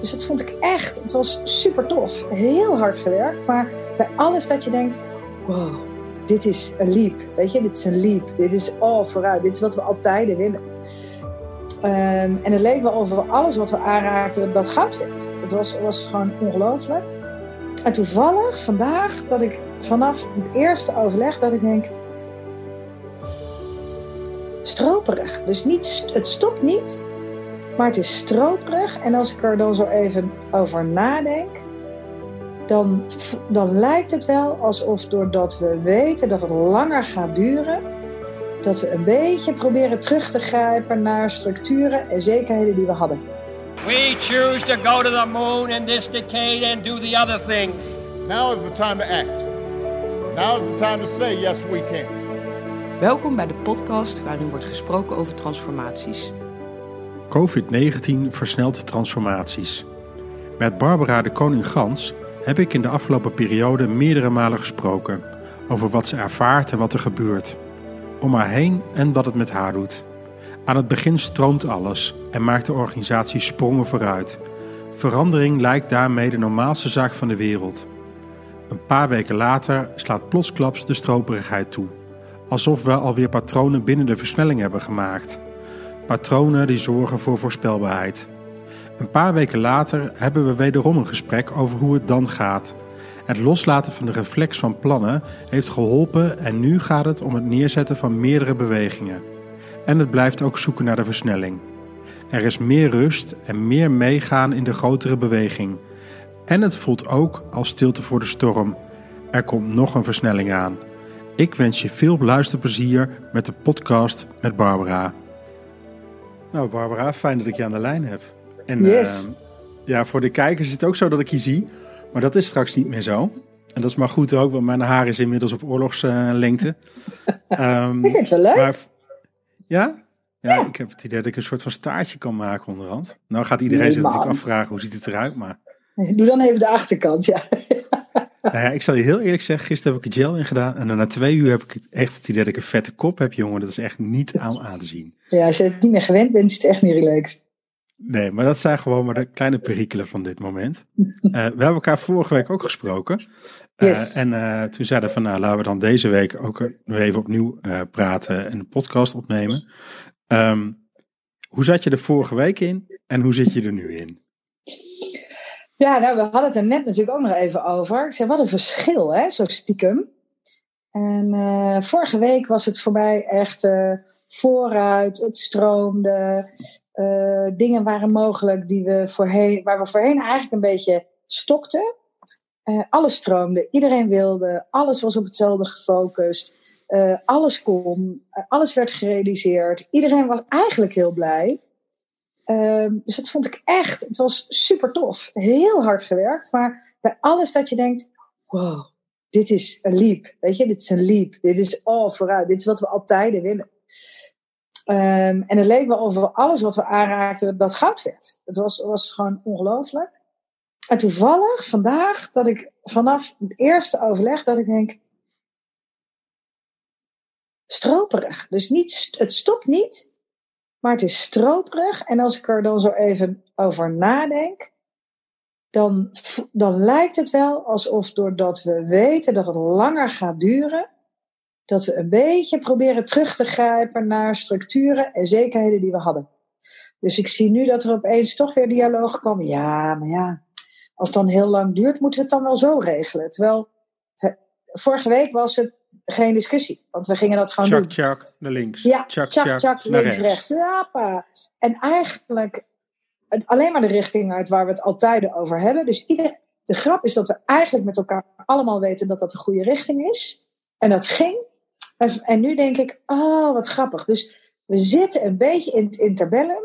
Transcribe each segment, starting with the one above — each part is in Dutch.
dus dat vond ik echt, het was super tof. Heel hard gewerkt, maar bij alles dat je denkt, wow, dit is een leap. Weet je, dit is een leap. Dit is all vooruit. Dit is wat we altijd willen. Ehm, en het leek wel over alles wat we aanraakten dat goud werd. Het was, was gewoon ongelooflijk. En toevallig vandaag dat ik vanaf het eerste overleg dat ik denk, stroperig. Dus niet, het stopt niet, maar het is stroperig. En als ik er dan zo even over nadenk, dan, dan lijkt het wel alsof doordat we weten dat het langer gaat duren, dat we een beetje proberen terug te grijpen naar structuren en zekerheden die we hadden. We choose to go to the moon in this decade and do the other things. Now is the time to act. Now is the time to say yes we can. Welkom bij de podcast waarin wordt gesproken over transformaties. COVID-19 versnelt transformaties. Met Barbara de Koning-Gans heb ik in de afgelopen periode meerdere malen gesproken over wat ze ervaart en wat er gebeurt. Om haar heen en wat het met haar doet. Aan het begin stroomt alles en maakt de organisatie sprongen vooruit. Verandering lijkt daarmee de normaalste zaak van de wereld. Een paar weken later slaat plotsklaps de stroperigheid toe. Alsof we alweer patronen binnen de versnelling hebben gemaakt. Patronen die zorgen voor voorspelbaarheid. Een paar weken later hebben we wederom een gesprek over hoe het dan gaat. Het loslaten van de reflex van plannen heeft geholpen en nu gaat het om het neerzetten van meerdere bewegingen. En het blijft ook zoeken naar de versnelling. Er is meer rust en meer meegaan in de grotere beweging. En het voelt ook als stilte voor de storm. Er komt nog een versnelling aan. Ik wens je veel luisterplezier met de podcast met Barbara. Nou, Barbara, fijn dat ik je aan de lijn heb. En yes. uh, ja, voor de kijkers is het ook zo dat ik je zie, maar dat is straks niet meer zo. En dat is maar goed ook, want mijn haar is inmiddels op oorlogslengte. um, ik vind het wel leuk. Maar, ja? ja? Ja, ik heb het idee dat ik een soort van staartje kan maken onderhand. Nou gaat iedereen nee, zich natuurlijk afvragen, hoe ziet het eruit, maar... Doe dan even de achterkant, ja. Nou ja, ik zal je heel eerlijk zeggen, gisteren heb ik er gel in gedaan. En na twee uur heb ik echt het idee dat ik een vette kop heb, jongen. Dat is echt niet aan, aan te zien. Ja, als je het niet meer gewend bent, is het echt niet relaxed. Nee, maar dat zijn gewoon maar de kleine perikelen van dit moment. Uh, we hebben elkaar vorige week ook gesproken. Uh, yes. En uh, toen zeiden we van, nou, laten we dan deze week ook weer even opnieuw praten en een podcast opnemen. Um, hoe zat je er vorige week in en hoe zit je er nu in? Ja, nou, we hadden het er net natuurlijk ook nog even over. Ik zei, wat een verschil, hè, zo stiekem. En uh, vorige week was het voorbij echt uh, vooruit, het stroomde. Uh, dingen waren mogelijk die we voorheen, waar we voorheen eigenlijk een beetje stokten. alles stroomde, iedereen wilde, alles was op hetzelfde gefocust. alles kon, alles werd gerealiseerd. Iedereen was eigenlijk heel blij. Ehm, dus dat vond ik echt, het was super tof. Heel hard gewerkt, maar bij alles dat je denkt, wow, dit is een leap. Weet je, dit is een leap. Dit is all vooruit. Dit is wat we altijd willen. Um, en het leek wel over alles wat we aanraakten, dat goud werd. Het was, was gewoon ongelooflijk. En toevallig vandaag, dat ik vanaf het eerste overleg, dat ik denk, stroperig. Dus niet, het stopt niet, maar het is stroperig. En als ik er dan zo even over nadenk, dan, dan lijkt het wel alsof doordat we weten dat het langer gaat duren, dat we een beetje proberen terug te grijpen naar structuren en zekerheden die we hadden. Dus ik zie nu dat er opeens toch weer dialoog komen. Ja, maar ja, als het dan heel lang duurt, moeten we het dan wel zo regelen. Terwijl vorige week was het geen discussie. Want we gingen dat gewoon tjak, doen. Tjak, naar links. Ja, tjak, tjak, tjak links, rechts. rechts. En eigenlijk alleen maar de richting uit waar we het altijd over hebben. Dus ieder, de grap is dat we eigenlijk met elkaar allemaal weten dat dat de goede richting is. En dat ging. En, en nu denk ik, oh, wat grappig. Dus we zitten een beetje in het interbellum.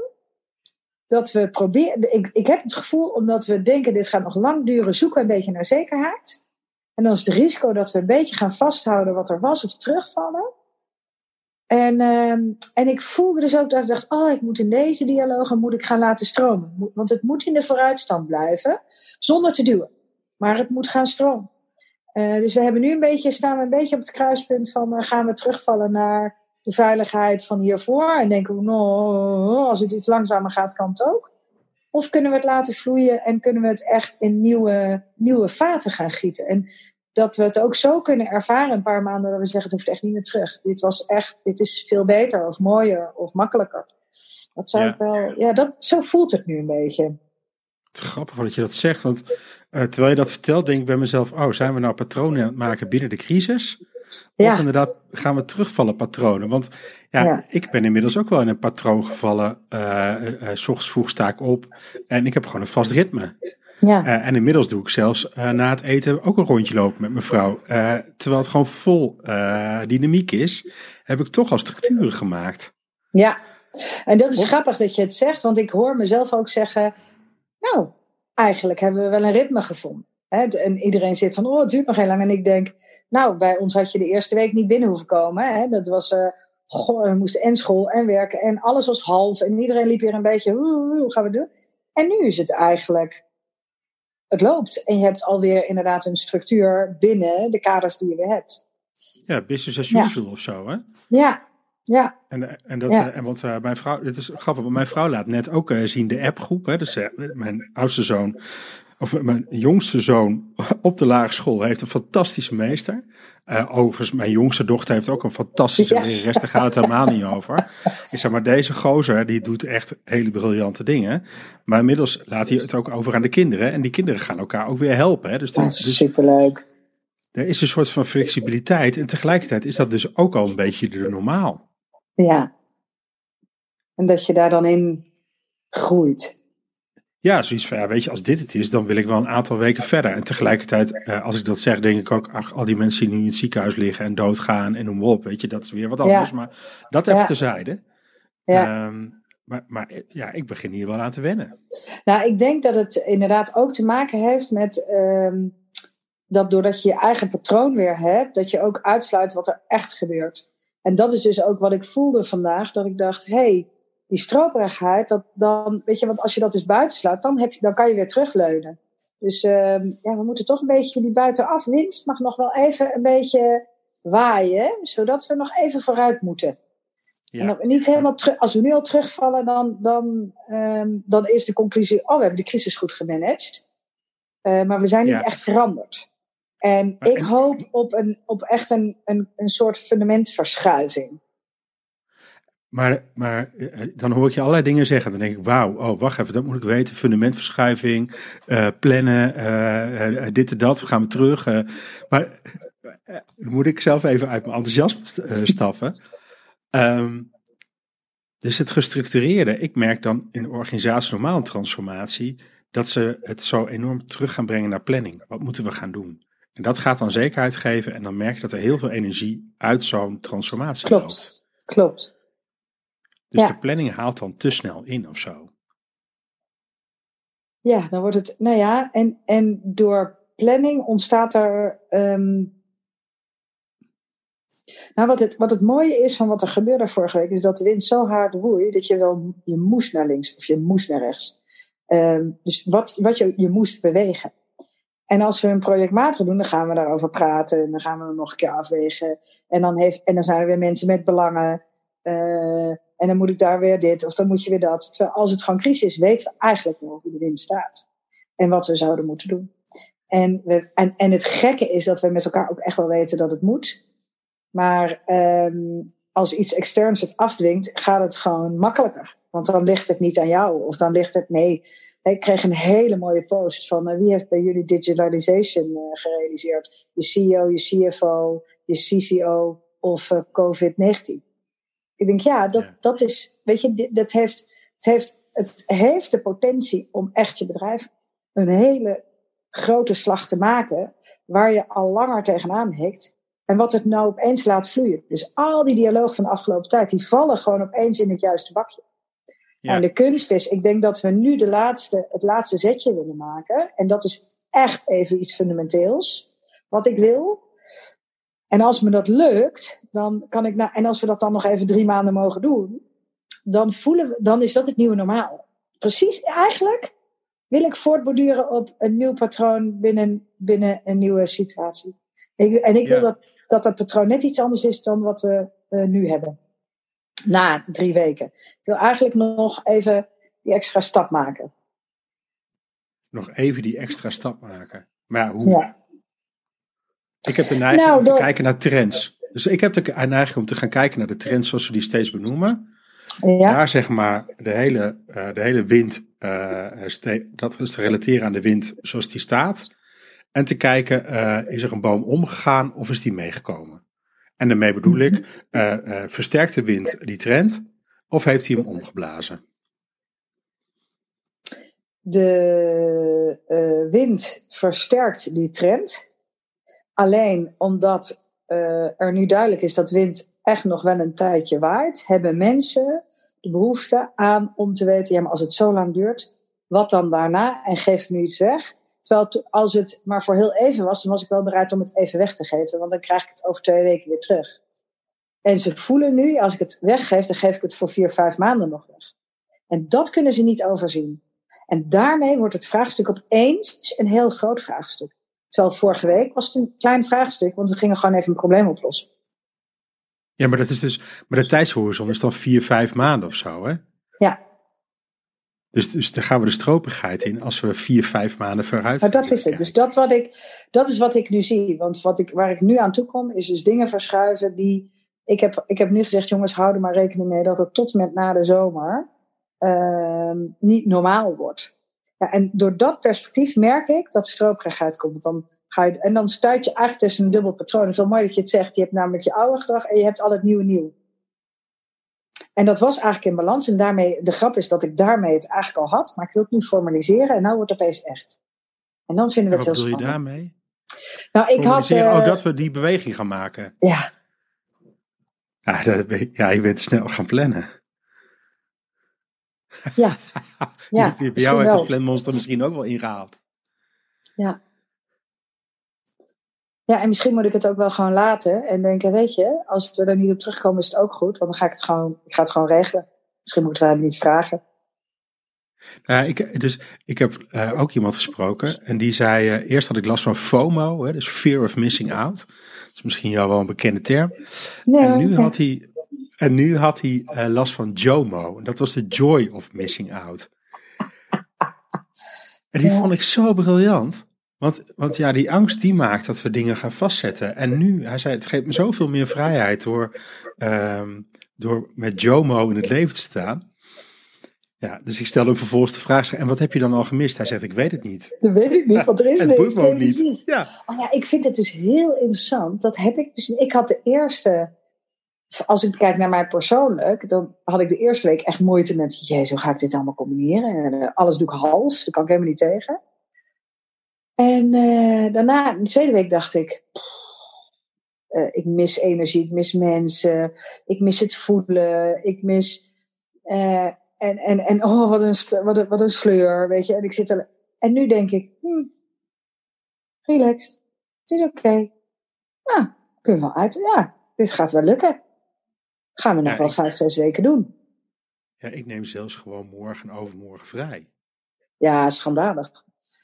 Dat we proberen. Ik, ik heb het gevoel, omdat we denken, dit gaat nog lang duren, zoeken we een beetje naar zekerheid. En dan is het risico dat we een beetje gaan vasthouden wat er was of terugvallen. En, uh, en ik voelde dus ook dat ik dacht, oh, ik moet in deze dialogen moet ik gaan laten stromen. Want het moet in de vooruitstand blijven, zonder te duwen. Maar het moet gaan stromen. Uh, dus we hebben nu een beetje, staan we een beetje op het kruispunt van, uh, gaan we terugvallen naar de veiligheid van hiervoor? En denken we, nou, als het iets langzamer gaat, kan het ook. Of kunnen we het laten vloeien en kunnen we het echt in nieuwe, nieuwe vaten gaan gieten? En dat we het ook zo kunnen ervaren een paar maanden dat we zeggen, het hoeft echt niet meer terug. Dit was echt, dit is veel beter of mooier of makkelijker. Dat zou Ja. ik wel, ja, dat, zo voelt het nu een beetje. Het is grappig dat je dat zegt, want eh, terwijl je dat vertelt, denk ik bij mezelf, oh, zijn we nou patronen aan het maken binnen de crisis? Of Ja, inderdaad gaan we terugvallen patronen? Want ja, Ja. ik ben inmiddels ook wel in een patroon gevallen. eh, 's ochtends vroeg sta ik op en ik heb gewoon een vast ritme. ja, en inmiddels doe ik zelfs na het eten ook een rondje lopen met mijn vrouw. Terwijl het gewoon vol dynamiek is, heb ik toch al structuren gemaakt. ja. En dat is Of- grappig dat je het zegt, want ik hoor mezelf ook zeggen, nou, eigenlijk hebben we wel een ritme gevonden. Hè? En iedereen zit van, oh, het duurt nog heel lang. En ik denk, nou, bij ons had je de eerste week niet binnen hoeven komen. Hè? Dat was, eh, goh, we moesten en school en werken en alles was half. En iedereen liep hier een beetje, hoe, gaan we doen? En nu is het eigenlijk, het loopt. En je hebt alweer inderdaad een structuur binnen de kaders die je weer hebt. Ja, business as Ja. usual of zo, hè? Ja, ja, En, eh, en, dat, Ja. eh, en want eh, mijn vrouw, dit is grappig, want mijn vrouw laat net ook zien de appgroep. Hè, dus mijn oudste zoon, of mijn jongste zoon op de lagere school heeft een fantastische meester. Eh, overigens, mijn jongste dochter heeft ook een fantastische Ja. lerares, daar gaat het helemaal niet over. Ik zeg maar, deze gozer, die doet echt hele briljante dingen. Maar inmiddels laat hij het ook over aan de kinderen. En die kinderen gaan elkaar ook weer helpen. Hè. Dus, dat is dus superleuk. er is een soort van flexibiliteit. En tegelijkertijd is dat dus ook al een beetje de normaal. Ja. En dat je daar dan in groeit. Ja, zoiets van, ja, weet je, als dit het is, dan wil ik wel een aantal weken verder. En tegelijkertijd, eh, als ik dat zeg, denk ik ook, ach, al die mensen die nu in het ziekenhuis liggen en doodgaan en noem op, weet je, dat is weer wat anders. Maar dat even Ja. terzijde. Ja. Ehm, maar, maar eh, ja, ik begin hier wel aan te wennen. Nou, ik denk dat het inderdaad ook te maken heeft met ehm, dat doordat je je eigen patroon weer hebt, dat je ook uitsluit wat er echt gebeurt. En dat is dus ook wat ik voelde vandaag, dat ik dacht, hé, hey, die stroperigheid, dat dan, weet je, want als je dat dus buitensluit, dan, heb je, dan kan je weer terugleunen. Dus ehm, ja, we moeten toch een beetje die buitenafwind mag nog wel even een beetje waaien, zodat we nog even vooruit moeten. En Ja, we niet helemaal terug, als we nu al terugvallen, dan, dan, ehm, dan is de conclusie: oh, we hebben de crisis goed gemanaged. Eh, maar we zijn niet Ja. echt veranderd. En Maar ik en- hoop op, een, op echt een, een, een soort fundamentverschuiving. Maar, maar eh, dan hoor ik je allerlei dingen zeggen. Dan denk ik, wauw, oh, wacht even, dat moet ik weten. Fundamentverschuiving, eh, plannen, eh, dit en dat, we gaan we terug. maar dan moet ik zelf even uit mijn enthousiasme st- stappen. Ehm, dus het gestructureerde, ik merk dan in de organisatie normaal een transformatie, dat ze het zo enorm terug gaan brengen naar planning. Wat moeten we gaan doen? En dat gaat dan zekerheid geven en dan merk je dat er heel veel energie uit zo'n transformatie Klopt. loopt. Klopt. Dus Ja. de planning haalt dan te snel in of zo. Ja, dan wordt het, nou ja, en, en door planning ontstaat er. ehm, nou, wat het, wat het mooie is van wat er gebeurde vorige week, is dat de wind zo hard woei dat je wel, je moest naar links of je moest naar rechts. Ehm, dus wat, wat je, je moest bewegen. En als we een projectmatig doen, dan gaan we daarover praten. En dan gaan we hem nog een keer afwegen. En dan, heeft, en dan zijn er weer mensen met belangen. Eh, en dan moet ik daar weer dit of dan moet je weer dat. Terwijl als het gewoon crisis is, weten we eigenlijk wel hoe de wind staat. En wat we zouden moeten doen. En, we, en, en het gekke is dat we met elkaar ook echt wel weten dat het moet. Maar ehm, als iets externs het afdwingt, gaat het gewoon makkelijker. Want dan ligt het niet aan jou. Of dan ligt het, nee. Ik kreeg een hele mooie post van eh, wie heeft bij jullie digitalization eh, gerealiseerd? Je CEO, je CFO, je CCO of eh, COVID-19? Ik denk, ja, dat, Ja. dat is, weet je, dat heeft, het, heeft, het heeft de potentie om echt je bedrijf een hele grote slag te maken, waar je al langer tegenaan hikt. En wat het nou opeens laat vloeien. Dus al die dialogen van de afgelopen tijd, die vallen gewoon opeens in het juiste bakje. Ja. En de kunst is, ik denk dat we nu de laatste, het laatste zetje willen maken. En dat is echt even iets fundamenteels. Wat ik wil. En als me dat lukt, dan kan ik. Nou, en als we dat dan nog even drie maanden mogen doen, dan voelen we, dan is dat het nieuwe normaal. Precies, eigenlijk wil ik voortborduren op een nieuw patroon binnen, binnen een nieuwe situatie. Ik, en ik wil Ja. dat, dat dat patroon net iets anders is dan wat we eh, nu hebben. Na drie weken. Ik wil eigenlijk nog even die extra stap maken. nog even die extra stap maken. Maar ja, hoe? Ja. Ik heb de neiging Nou, om te kijken naar trends. Dus ik heb de neiging om te gaan kijken naar de trends zoals we die steeds benoemen. Ja, Daar zeg maar de hele, eh, de hele wind, ste- dat is te relateren aan de wind zoals die staat. En te kijken, is er een boom omgegaan of is die meegekomen? En daarmee bedoel ik, eh, versterkt de wind die trend of heeft hij hem omgeblazen? de wind versterkt die trend. Alleen omdat eh, er nu duidelijk is dat wind echt nog wel een tijdje waait, hebben mensen de behoefte aan om te weten, ja, maar als het zo lang duurt, wat dan daarna? En geef ik nu iets weg? Terwijl als het maar voor heel even was, dan was ik wel bereid om het even weg te geven, want dan krijg ik het over twee weken weer terug. En ze voelen nu, als ik het weggeef, dan geef ik het voor vier, vijf maanden nog weg. En dat kunnen ze niet overzien. En daarmee wordt het vraagstuk opeens een heel groot vraagstuk. Terwijl vorige week was het een klein vraagstuk, want we gingen gewoon even een probleem oplossen. Ja, maar dat is dus, maar de tijdshorizon is dan vier, vijf maanden of zo, hè? Ja, Dus, dus daar gaan we de stropigheid in als we vier, vijf maanden vooruit maar dat is het. Dus dat, wat ik, dat is wat ik nu zie. Want wat ik, waar ik nu aan toe kom, is dus dingen verschuiven die. Ik heb, ik heb nu gezegd, jongens, hou er maar rekening mee dat het tot met na de zomer ehm, niet normaal wordt. Ja, en door dat perspectief merk ik dat stroperigheid komt. Want dan ga je, en dan stuit je eigenlijk tussen een dubbel patroon. Het is wel mooi dat je het zegt. Je hebt namelijk je oude gedrag en je hebt al het nieuwe nieuw. En dat was eigenlijk in balans. En daarmee, de grap is dat ik daarmee het eigenlijk al had. Maar ik wil het nu formaliseren en nou wordt het opeens echt. En dan vinden we Wat het heel bedoel je spannend. daarmee? Nou, ik had. Eh, oh, dat we die beweging gaan maken. Ja, Ja, dat, ja, je bent snel gaan plannen. Ja. ja Bij jou heeft wel. het planmonster misschien ook wel ingehaald. Ja. Ja, en misschien moet ik het ook wel gewoon laten en denken, weet je, als we er niet op terugkomen is het ook goed, want dan ga ik het gewoon, ik ga het gewoon regelen. Misschien moet ik het wel niet vragen. Ja, ik, dus ik heb eh, ook iemand gesproken en die zei, eh, eerst had ik last van FOMO, hè, dus Fear of Missing Out. Dat is misschien jou wel een bekende term. Nee, En nu had hij, en nu had hij eh, last van JOMO. Dat was de Joy of Missing Out. En die vond ik zo briljant. Want, want ja, die angst die maakt dat we dingen gaan vastzetten. En nu, hij zei, het geeft me zoveel meer vrijheid door, ehm, door met JOMO in het leven te staan. Ja, dus ik stelde hem vervolgens de vraag, en wat heb je dan al gemist? Hij zegt, ik weet het niet. Dat weet ik niet, want er is niks. boeit me ook niet. Ja, Oh ja, ik vind het dus heel interessant. Dat heb ik dus. Ik had de eerste. Als ik kijk naar mij persoonlijk, dan had ik de eerste week echt moeite met. Jezus, hoe ga ik dit allemaal combineren? En, eh, alles doe ik hals, daar kan ik helemaal niet tegen. En eh, daarna, de tweede week, dacht ik. eh, ik mis energie, ik mis mensen, ik mis het voelen, ik mis. en, en, en oh, wat een, wat, een, wat een sleur, weet je. En, ik zit en nu denk ik, hm, relaxed. Het is oké. Nou, kunnen we wel uit. Ja, dit gaat wel lukken. Gaan we nog Ja, wel ik- vijf, zes weken doen. ja, ik neem zelfs gewoon morgen en overmorgen vrij. Ja, schandalig.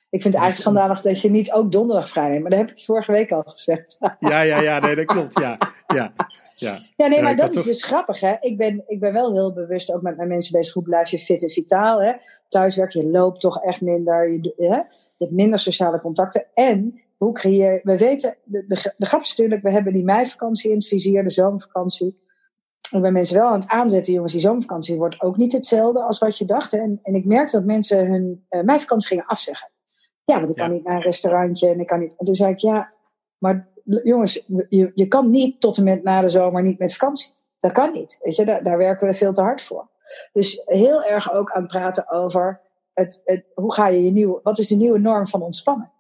Ik vind het eigenlijk schandalig dat je niet ook donderdag vrij neemt. Maar dat heb ik je vorige week al gezegd. Ja, ja, ja, nee, dat klopt. Ja, ja, ja. Ja, nee, maar dat is dus grappig, hè. Ik ben, ik ben wel heel bewust ook met mijn mensen bezig. Hoe blijf je fit en vitaal, hè? Thuiswerk, je loopt toch echt minder. Je, hè? je hebt minder sociale contacten. En hoe creëer We weten, de, de, de grap is natuurlijk, we hebben die meivakantie in het vizier, de zomervakantie. Ik ben mensen wel aan het aanzetten, jongens, die zomervakantie wordt ook niet hetzelfde als wat je dacht. En, en ik merkte dat mensen hun eh meivakantie gingen afzeggen. Ja, want ik kan Ja. niet naar een restaurantje en ik kan niet. En toen zei ik, ja, maar jongens, je, je kan niet tot en met na de zomer niet met vakantie. Dat kan niet. Weet je, daar, daar werken we veel te hard voor. Dus heel erg ook aan het praten over het, het, hoe ga je je nieuwe, wat is de nieuwe norm van ontspannen?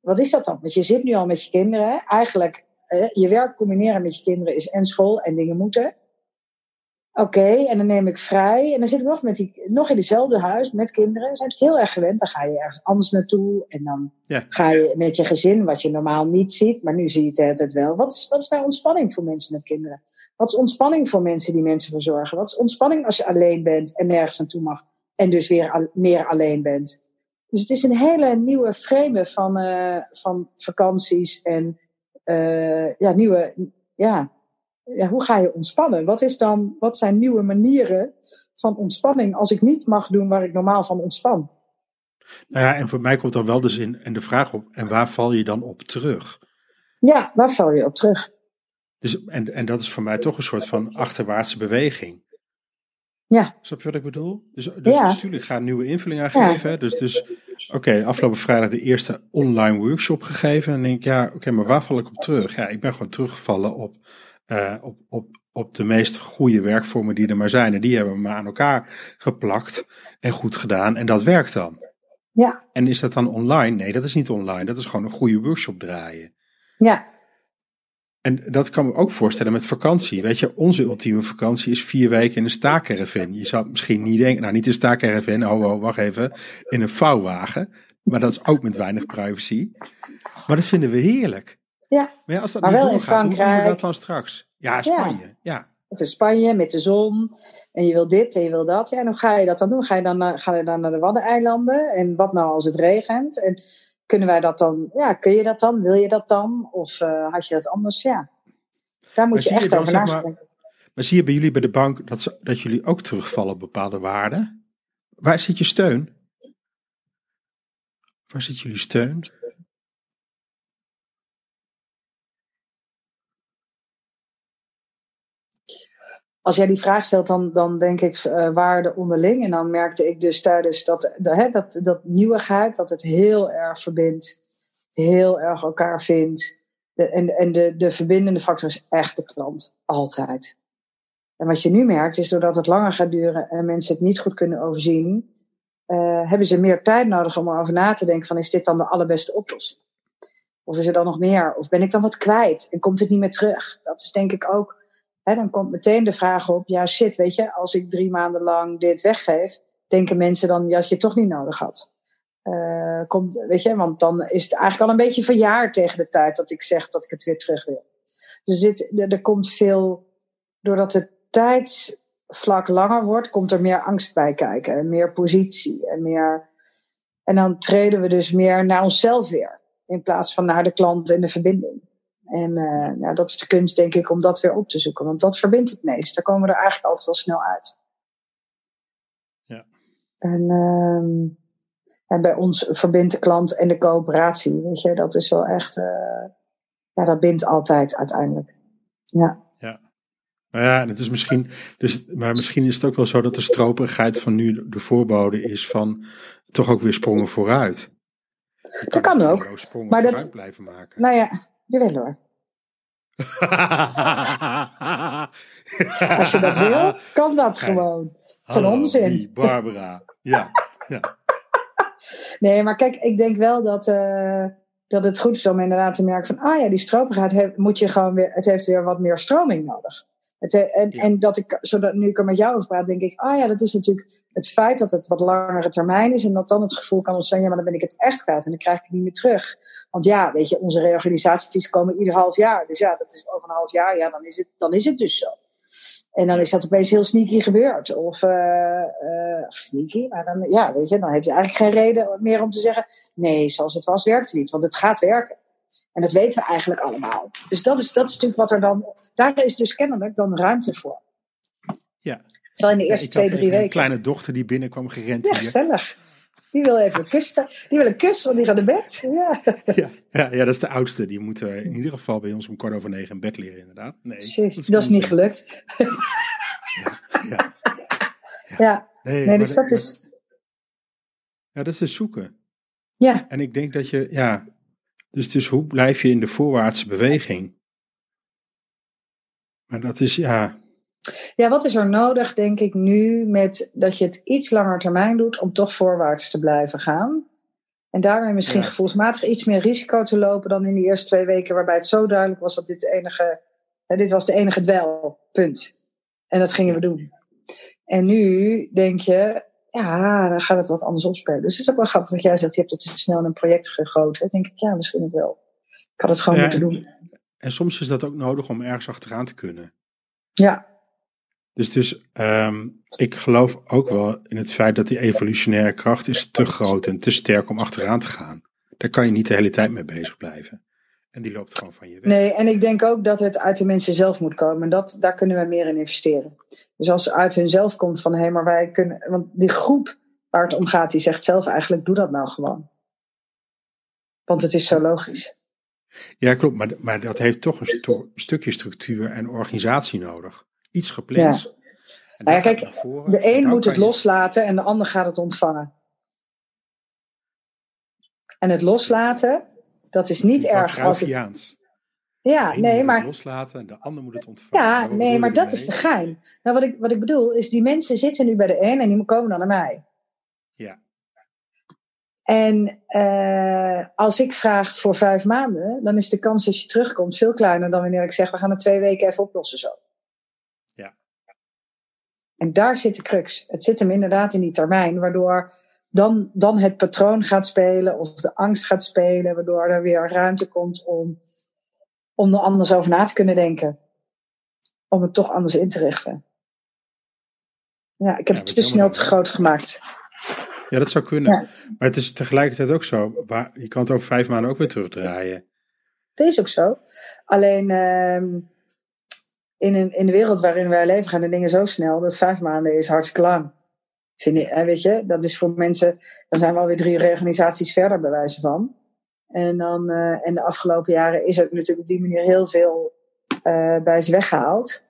Wat is dat dan? Want je zit nu al met je kinderen. Eigenlijk, je werk combineren met je kinderen is en school en dingen moeten. Oké, en dan neem ik vrij. En dan zit ik nog, met die, nog in hetzelfde huis met kinderen. Zijn natuurlijk heel erg gewend. Dan ga je ergens anders naartoe. En dan Ja. ga je met je gezin, wat je normaal niet ziet. Maar nu zie je het de hele tijd wel. Wat is, wat is nou ontspanning voor mensen met kinderen? Wat is ontspanning voor mensen die mensen verzorgen? Wat is ontspanning als je alleen bent en nergens naartoe mag? En dus weer al- meer alleen bent. Dus het is een hele nieuwe frame van, eh, van vakanties en eh, ja, nieuwe, ja, ja, hoe ga je ontspannen? Wat, is dan, wat zijn nieuwe manieren van ontspanning als ik niet mag doen waar ik normaal van ontspan? Nou ja, en voor mij komt dan wel dus in en de vraag op, en waar val je dan op terug? Ja, waar val je op terug? Dus, en, en dat is voor mij toch een soort van achterwaartse beweging. Ja. Snap je wat ik bedoel? Dus, dus Ja. natuurlijk ga een nieuwe invulling aan geven. hè. Dus, dus oké, afgelopen vrijdag de eerste online workshop gegeven. En denk ik, ja, oké, maar waar val ik op terug? Ja, ik ben gewoon teruggevallen op, eh, op, op, op de meest goede werkvormen die er maar zijn. En die hebben we maar aan elkaar geplakt en goed gedaan. En dat werkt dan. Ja, En is dat dan online? Nee, dat is niet online. Dat is gewoon een goede workshop draaien. ja, En dat kan me ook voorstellen met vakantie. Weet je, onze ultieme vakantie is vier weken in een staakerven. Je zou misschien niet denken, nou niet een staakerven, oh, oh wacht even, in een vouwwagen. Maar dat is ook met weinig privacy. Maar dat vinden we heerlijk. ja. Maar ja, als dat Maar wel in hoe doen we Frankrijk. dat dan straks? Ja, Spanje. Ja. Of in Spanje met de zon. En je wil dit en je wil dat. Ja, en hoe ga je dat dan doen? Ga je dan, naar- ga je dan naar de Waddeneilanden? En wat nou als het regent? En kunnen wij dat dan? Ja, kun je dat dan? Wil je dat dan? Of eh, had je dat anders? Ja. Daar moet Maar je echt dan, over zeg maar, zie je bij jullie bij de bank dat, ze, dat jullie ook terugvallen op bepaalde waarden? Waar zit je steun? Waar zit jullie steun? Als jij die vraag stelt, dan, dan denk ik eh, waarde onderling. En dan merkte ik dus tijdens dat, de, dat, dat nieuwigheid, dat het heel erg verbindt. Heel erg elkaar vindt. De, en en de, de verbindende factor is echt de klant. Altijd. En wat je nu merkt, is doordat het langer gaat duren en mensen het niet goed kunnen overzien, eh, hebben ze meer tijd nodig om erover na te denken van is dit dan de allerbeste oplossing? Of is er dan nog meer? Of ben ik dan wat kwijt en komt het niet meer terug? Dat is denk ik ook, hè, dan komt meteen de vraag op, ja shit, weet je, als ik drie maanden lang dit weggeef, denken mensen dan dat je het toch niet nodig had. Eh, komt, weet je, want dan is het eigenlijk al een beetje verjaard tegen de tijd dat ik zeg dat ik het weer terug wil. Dus dit, er, er komt veel, doordat het tijdsvlak langer wordt, komt er meer angst bij kijken. En meer positie. En, meer, en dan treden we dus meer naar onszelf weer. In plaats van naar de klant en de verbinding. En eh, nou, dat is de kunst, denk ik, om dat weer op te zoeken. Want dat verbindt het meest. Daar komen we er eigenlijk altijd wel snel uit. Ja. En, ehm, en bij ons verbindt de klant en de coöperatie. Weet je, dat is wel echt. eh, ja, dat bindt altijd uiteindelijk. Ja. Nou ja, het is misschien, dus, maar misschien is het ook wel zo dat de stroperigheid van nu de voorbode is van toch ook weer sprongen vooruit. Je Dat kan niet ook, maar dat- blijven maken. Nou ja, jawel hoor. Als je dat wil, kan dat gewoon. Het is een onzin. Barbara. Ja, ja. Nee, maar kijk, ik denk wel dat, eh, dat het goed is om inderdaad te merken van, ah ja, die stroperigheid heeft, moet je gewoon weer, het heeft weer wat meer stroming nodig. Het, he- en, Ja. en dat ik, zodat nu ik er met jou over praat, denk ik, ah ja, dat is natuurlijk het feit dat het wat langere termijn is en dat dan het gevoel kan ontstaan, ja, maar dan ben ik het echt kwijt en dan krijg ik het niet meer terug. Want ja, weet je, onze reorganisaties komen ieder half jaar. Dus ja, dat is over een half jaar, ja, dan is het, dan is het dus zo. En dan is dat opeens heel sneaky gebeurd. Of, eh, eh, of sneaky, maar dan, ja, weet je, dan heb je eigenlijk geen reden meer om te zeggen: nee, zoals het was, werkt het niet. Want het gaat werken. En dat weten we eigenlijk allemaal. Dus dat is, dat is natuurlijk wat er dan. Daar is dus kennelijk dan ruimte voor. Ja. Terwijl in de Ja, eerste ik twee, drie even Een weken. kleine dochter die binnenkwam gerend Ja, hier. gezellig. Die wil even een kus. Die wil een kus, want die gaat naar bed. Ja, Ja, ja, ja, dat is de oudste. Die moet in ieder geval bij ons om kwart over negen in bed leren, inderdaad. Nee, precies. Dat is niet gelukt. Ja. Ja, Nee, nee, dus dat is. Ja, dat is dus zoeken. Ja, En ik denk dat je, ja, dus, dus hoe blijf je in de voorwaartse beweging? Maar dat is, ja, Ja, wat is er nodig, denk ik, nu met dat je het iets langer termijn doet om toch voorwaarts te blijven gaan? En daarmee misschien Ja. gevoelsmatig iets meer risico te lopen dan in die eerste twee weken, waarbij het zo duidelijk was dat dit, de enige, hè, dit was de enige dwel. Punt. En dat gingen we doen. En nu denk je, ja, dan gaat het wat anders opspelen. Dus het is ook wel grappig dat jij zegt, je hebt het te snel in een project gegoten. Dan denk ik, ja, misschien ook wel. Ik had het gewoon Ja, moeten en- doen. en soms is dat ook nodig om ergens achteraan te kunnen. Ja, Dus, dus ehm, ik geloof ook wel in het feit dat die evolutionaire kracht is te groot en te sterk om achteraan te gaan. Daar kan je niet de hele tijd mee bezig blijven. En die loopt gewoon van je weg. Nee, en ik denk ook dat het uit de mensen zelf moet komen. En dat, daar kunnen we meer in investeren. Dus als het uit hunzelf komt van hé, maar wij kunnen. Want die groep waar het om gaat, die zegt zelf eigenlijk: doe dat nou gewoon. Want het is zo logisch. Ja, klopt. Maar, maar dat heeft toch een sto- stukje structuur en organisatie nodig. Iets gepland. Ja. Nou ja, kijk, voren. De En een moet het je- loslaten en de ander gaat het ontvangen. En het loslaten, dat is niet erg als het. Ja, De nee, moet het maar loslaten en de ander moet het ontvangen. Ja, wat nee, maar dat is de gein. Nou, wat ik, wat ik bedoel is, die mensen zitten nu bij de een en die komen dan naar mij. Ja. En eh, als ik vraag voor vijf maanden, dan is de kans dat je terugkomt veel kleiner dan wanneer ik zeg, we gaan het twee weken even oplossen zo. En daar zit de crux. Het zit hem inderdaad in die termijn, waardoor dan, dan het patroon gaat spelen of de angst gaat spelen, waardoor er weer ruimte komt om, om er anders over na te kunnen denken. Om het toch anders in te richten. Ja, ik heb Ja, het te snel te groot gemaakt. Ja, dat zou kunnen. Ja. Maar het is tegelijkertijd ook zo. Je kan het over vijf maanden ook weer terugdraaien. Dat is ook zo. Alleen ehm, in, een, in de wereld waarin wij leven gaan de dingen zo snel dat vijf maanden is hartstikke lang. Vind hè, weet je, dat is voor mensen, dan zijn we alweer drie reorganisaties verder bij wijze van. En, dan, eh, en de afgelopen jaren is er natuurlijk op die manier heel veel eh, bij ze weggehaald.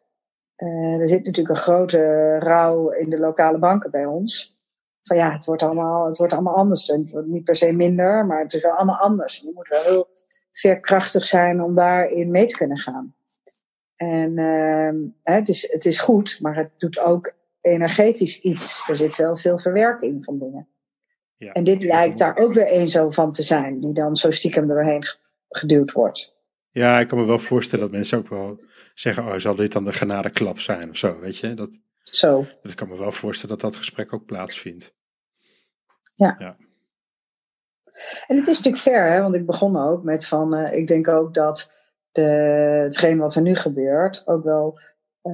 Eh, er zit natuurlijk een grote rouw in de lokale banken bij ons. Van ja, het wordt allemaal, het wordt allemaal anders. Het wordt niet per se minder, maar het is wel allemaal anders. Je moet wel heel veerkrachtig zijn om daarin mee te kunnen gaan. En ehm, het, is, het is goed, maar het doet ook energetisch iets. Er zit wel veel verwerking van dingen. Ja. En dit lijkt daar ook weer een zo van te zijn, die dan zo stiekem er doorheen ge- geduwd wordt. Ja, ik kan me wel voorstellen dat mensen ook wel zeggen: Oh, zal dit dan de genadeklap zijn of zo? Weet je, dat, Zo. dat ik kan me wel voorstellen dat dat gesprek ook plaatsvindt. En het is natuurlijk fair, hè? want ik begon ook met van, eh, ik denk ook dat de, hetgeen wat er nu gebeurt ook wel eh,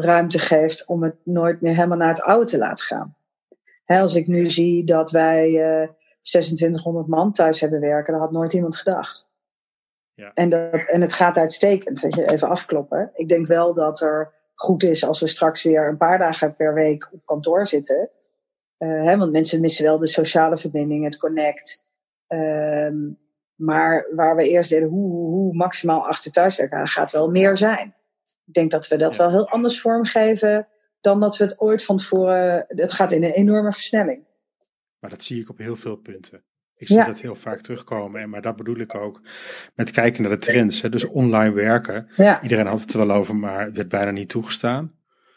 ruimte geeft om het nooit meer helemaal naar het oude te laten gaan. Hè, als ik nu zie dat wij eh 2600 man thuis hebben werken, dat had nooit iemand gedacht. Ja. En, dat, en het gaat uitstekend, weet je, even afkloppen. Ik denk wel dat er goed is als we straks weer een paar dagen per week op kantoor zitten. Eh, hè, want mensen missen wel de sociale verbinding, het connect. Ehm, maar waar we eerst deden hoe, hoe, hoe maximaal achter thuiswerken, gaat wel meer zijn. Ik denk dat we dat Ja. wel heel anders vormgeven dan dat we het ooit van tevoren. Het gaat in een enorme versnelling. Maar dat zie ik op heel veel punten. Ik zie Ja. dat heel vaak terugkomen. En, maar dat bedoel ik ook met kijken naar de trends. Hè. Dus online werken. Ja, Iedereen had het er wel over, maar het werd bijna niet toegestaan.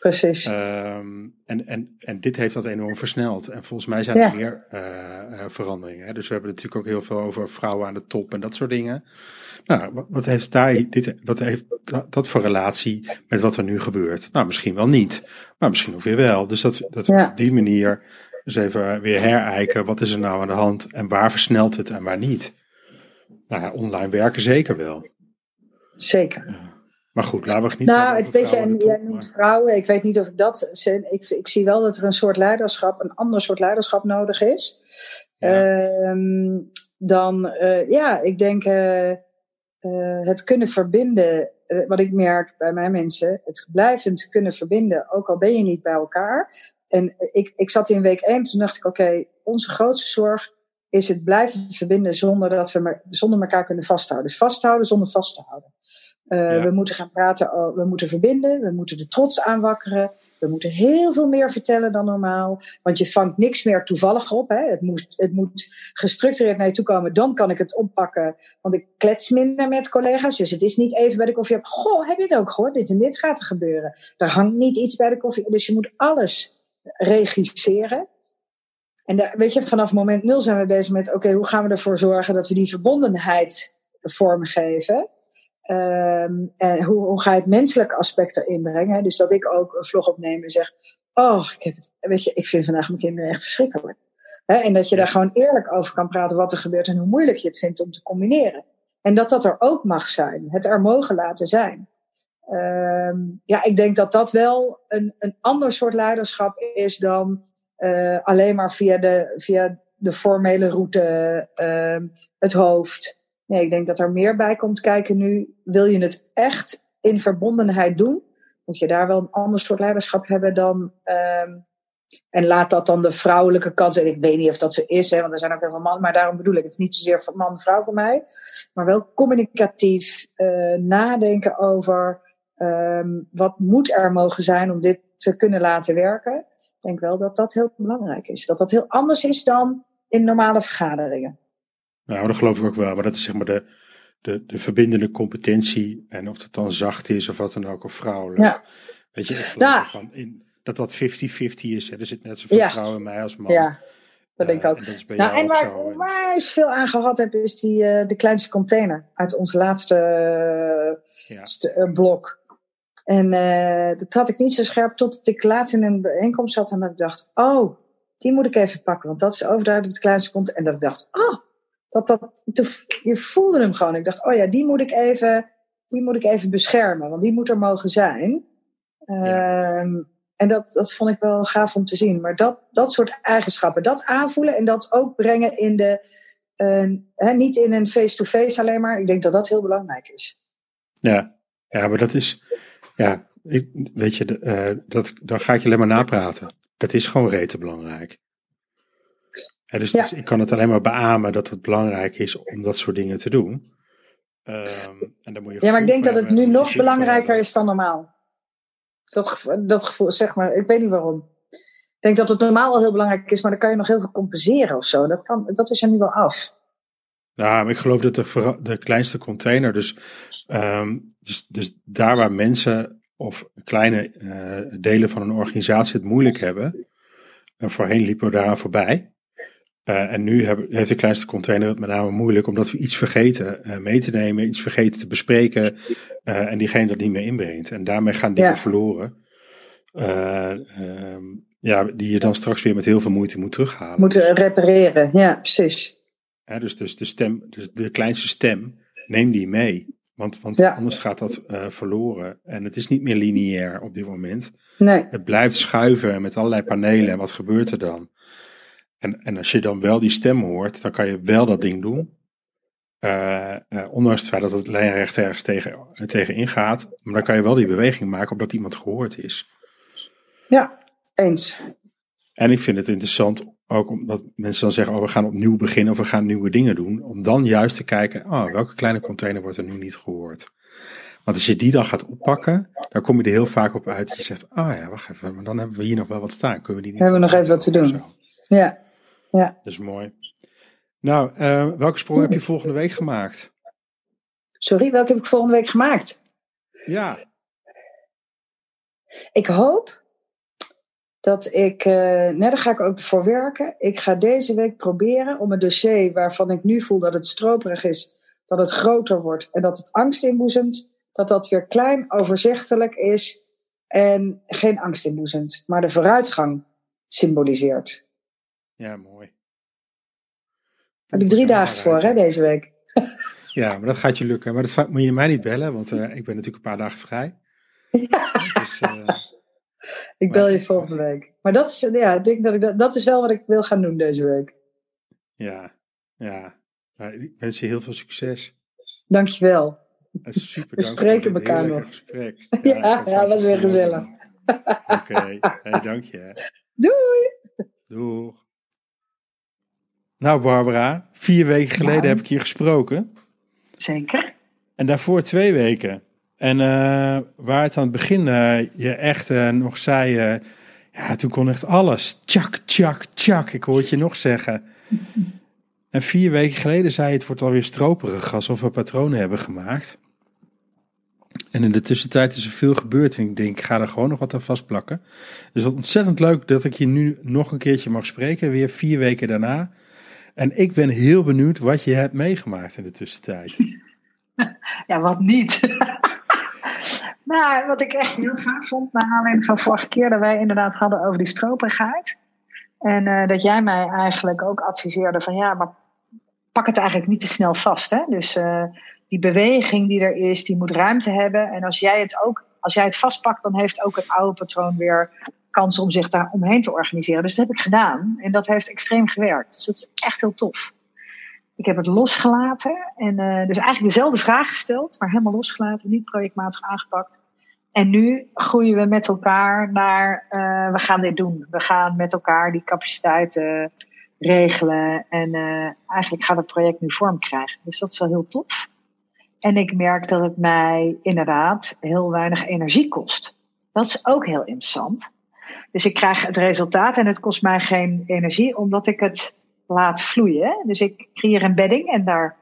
Precies. Ehm, en, en, en dit heeft dat enorm versneld. En volgens mij zijn Ja. er meer eh, eh, veranderingen. Dus we hebben natuurlijk ook heel veel over vrouwen aan de top en dat soort dingen. Nou, wat, wat heeft daar dit, wat heeft dat, dat voor relatie met wat er nu gebeurt? Nou, misschien wel niet, maar misschien ook weer wel. Dus dat, dat we Ja. op die manier dus even weer herijken. Wat is er nou aan de hand en waar versnelt het en waar niet? Nou ja, online werken zeker wel. Zeker. Maar goed, laten we het niet Nou, het weet je, en jij noemt maar- vrouwen. Ik weet niet of ik dat. Ik, ik zie wel dat er een soort leiderschap, een ander soort leiderschap nodig is. Ja. Ehm, dan, eh, ja, ik denk eh, eh, het kunnen verbinden. wat ik merk bij mijn mensen, het blijvend kunnen verbinden, ook al ben je niet bij elkaar. En ik, ik zat in week 1, toen dacht ik: oké, onze grootste zorg is het blijven verbinden zonder dat we me- zonder elkaar kunnen vasthouden. Dus vasthouden zonder vast te houden. Eh, Ja. We moeten gaan praten, we moeten verbinden, we moeten de trots aanwakkeren. We moeten heel veel meer vertellen dan normaal. Want je vangt niks meer toevallig op. Hè? Het, moet, het moet gestructureerd naar je toe komen. Dan kan ik het oppakken. Want ik klets minder met collega's. Dus het is niet even bij de koffie. Goh, heb je het ook gehoord? Dit en dit gaat er gebeuren. Er hangt niet iets bij de koffie. Dus je moet alles regisseren. En daar, weet je, vanaf moment nul zijn we bezig met: oké, hoe gaan we ervoor zorgen dat we die verbondenheid vormgeven? Ehm, en hoe, hoe ga je het menselijke aspect erin brengen? Dus dat ik ook een vlog opneem en zeg: Oh, ik, heb het, weet je, ik vind vandaag mijn kinderen echt verschrikkelijk. En dat je daar gewoon eerlijk over kan praten wat er gebeurt en hoe moeilijk je het vindt om te combineren. En dat dat er ook mag zijn, het er mogen laten zijn. Ehm, ja, ik denk dat dat wel een, een ander soort leiderschap is dan eh, alleen maar via de, via de formele route, ehm, het hoofd. Nee, ik denk dat er meer bij komt kijken nu. Wil je het echt in verbondenheid doen? Moet je daar wel een ander soort leiderschap hebben dan, ehm, En laat dat dan de vrouwelijke kant zijn. Ik weet niet of dat zo is, hè, want er zijn ook heel veel mannen. Maar daarom bedoel ik het niet zozeer man-vrouw voor mij. Maar wel communicatief uh, nadenken over um, wat moet er mogen zijn om dit te kunnen laten werken. Ik denk wel dat dat heel belangrijk is. Dat dat heel anders is dan in normale vergaderingen. Nou, dat geloof ik ook wel. Maar dat is zeg maar de, de, de verbindende competentie. En of dat dan zacht is of wat dan ook, of vrouwelijk. Ja. Weet je, ik geloof van in, dat dat 50-50 is. Hè. Er zit net zoveel ja. vrouwen in mij als man. Ja, dat denk ik ook. En, nou, en waar ik veel aan gehad heb, is die, uh, de kleinste container uit ons laatste uh, ja. blok. En dat had ik niet zo scherp tot ik laatst in een bijeenkomst zat en dat ik dacht, oh, die moet ik even pakken, want dat is overduidelijk de kleinste container. En dat ik dacht, oh, dat dat, je voelde hem gewoon. Ik dacht, oh ja, die moet ik even, die moet ik even beschermen, want die moet er mogen zijn. Ja. Ehm, en dat, dat vond ik wel gaaf om te zien. Maar dat, dat soort eigenschappen, dat aanvoelen en dat ook brengen in de, uh, hè, niet in een face-to-face alleen maar. Ik denk dat dat heel belangrijk is. Ja, ja maar dat is, ja, ik, weet je, uh, dat, dan ga ik je alleen maar napraten. Dat is gewoon rete belangrijk. Dus, dus, ik kan het alleen maar beamen dat het belangrijk is om dat soort dingen te doen. Um, en dan moet je ja, maar ik denk dat het nu nog belangrijker is dan normaal. Dat, dat gevoel, zeg maar, ik weet niet waarom. Ik denk dat het normaal wel heel belangrijk is, maar dan kan je nog heel veel compenseren of zo. Dat, kan, dat is er nu wel af. Nou, maar ik geloof dat de, de kleinste container, dus, um, dus, dus daar waar mensen of kleine uh, delen van een organisatie het moeilijk hebben, en voorheen liepen we daar voorbij. Uh, en nu heb, heeft de kleinste container het met name moeilijk omdat we iets vergeten uh, mee te nemen, iets vergeten te bespreken uh, en diegene dat niet meer inbrengt. En daarmee gaan dingen ja. verloren. Um, ja, die je dan straks weer met heel veel moeite moet terughalen. Moeten repareren, ja, precies. Ja, dus, dus de stem, dus de kleinste stem, neem die mee. Want, want ja. anders gaat dat verloren. En het is niet meer lineair op dit moment. Nee. Het blijft schuiven met allerlei panelen. En wat gebeurt er dan? En, en als je dan wel die stem hoort, dan kan je wel dat ding doen. Uh, uh, ondanks het feit dat het lijnrecht ergens tegen, tegen ingaat. Maar dan kan je wel die beweging maken omdat iemand gehoord is. Ja, eens. En ik vind het interessant ook omdat mensen dan zeggen: oh, we gaan opnieuw beginnen of we gaan nieuwe dingen doen. Om dan juist te kijken: oh, welke kleine container wordt er nu niet gehoord? Want als je die dan gaat oppakken, dan kom je er heel vaak op uit. Je zegt: oh ja, wacht even, maar dan hebben we hier nog wel wat staan. Kunnen we die niet? Hebben we nog even wat te doen? Ja. Ja. Dat is mooi. Nou, uh, welke sprong heb je volgende week gemaakt? Sorry, welke heb ik volgende week gemaakt? Ja. Ik hoop dat ik, uh, nee, daar ga ik ook voor werken. Ik ga deze week proberen om een dossier waarvan ik nu voel dat het stroperig is, dat het groter wordt en dat het angst inboezemt, dat dat weer klein, overzichtelijk is en geen angst inboezemt, maar de vooruitgang symboliseert. Ja, mooi. Heb ik drie dagen voor, hè, deze week. Ja, maar dat gaat je lukken. Maar dat moet je mij niet bellen, want uh, ik ben natuurlijk een paar dagen vrij. Ja. Dus, uh, ik bel je volgende week. Maar dat is, ja, ik denk dat, ik dat, dat is wel wat ik wil gaan doen deze week. Ja, ja. Nou, ik wens je heel veel succes. Dankjewel. Super, We spreken elkaar nog. Gesprek. Ja, ja, ja was weer gezellig. Oké, okay. hey, dank je. Doei. Doeg. Nou, Barbara, vier weken geleden heb ik hier gesproken. Zeker. En daarvoor twee weken. En uh, waar het aan het begin uh, je echt uh, nog zei, ja, toen kon echt alles. Tjak, tjak, tjak. Ik hoor het je nog zeggen. en vier weken geleden zei je, het wordt alweer stroperig, alsof we patronen hebben gemaakt. En in de tussentijd is er veel gebeurd. En ik denk, ik ga er gewoon nog wat aan vastplakken. Dus wat ontzettend leuk dat ik je nu nog een keertje mag spreken. Weer vier weken daarna. En ik ben heel benieuwd wat je hebt meegemaakt in de tussentijd. Ja, wat niet. nou, wat ik echt heel gaaf vond, naar aanleiding van vorige keer dat wij inderdaad hadden over die stroperigheid. En uh, dat jij mij eigenlijk ook adviseerde van ja, maar pak het eigenlijk niet te snel vast. Hè? Dus uh, die beweging die er is, die moet ruimte hebben. En als jij het ook, als jij het vastpakt, dan heeft ook het oude patroon weer kans om zich daar omheen te organiseren. Dus dat heb ik gedaan en dat heeft extreem gewerkt. Dus dat is echt heel tof. Ik heb het losgelaten en uh, dus eigenlijk dezelfde vraag gesteld, maar helemaal losgelaten, niet projectmatig aangepakt. en nu groeien we met elkaar naar, uh, we gaan dit doen. We gaan met elkaar die capaciteiten regelen. En uh, eigenlijk gaat het project nu vorm krijgen. Dus dat is wel heel tof. En ik merk dat het mij inderdaad heel weinig energie kost. Dat is ook heel interessant. Dus ik krijg het resultaat en het kost mij geen energie, omdat ik het laat vloeien. Dus ik creëer een bedding en daar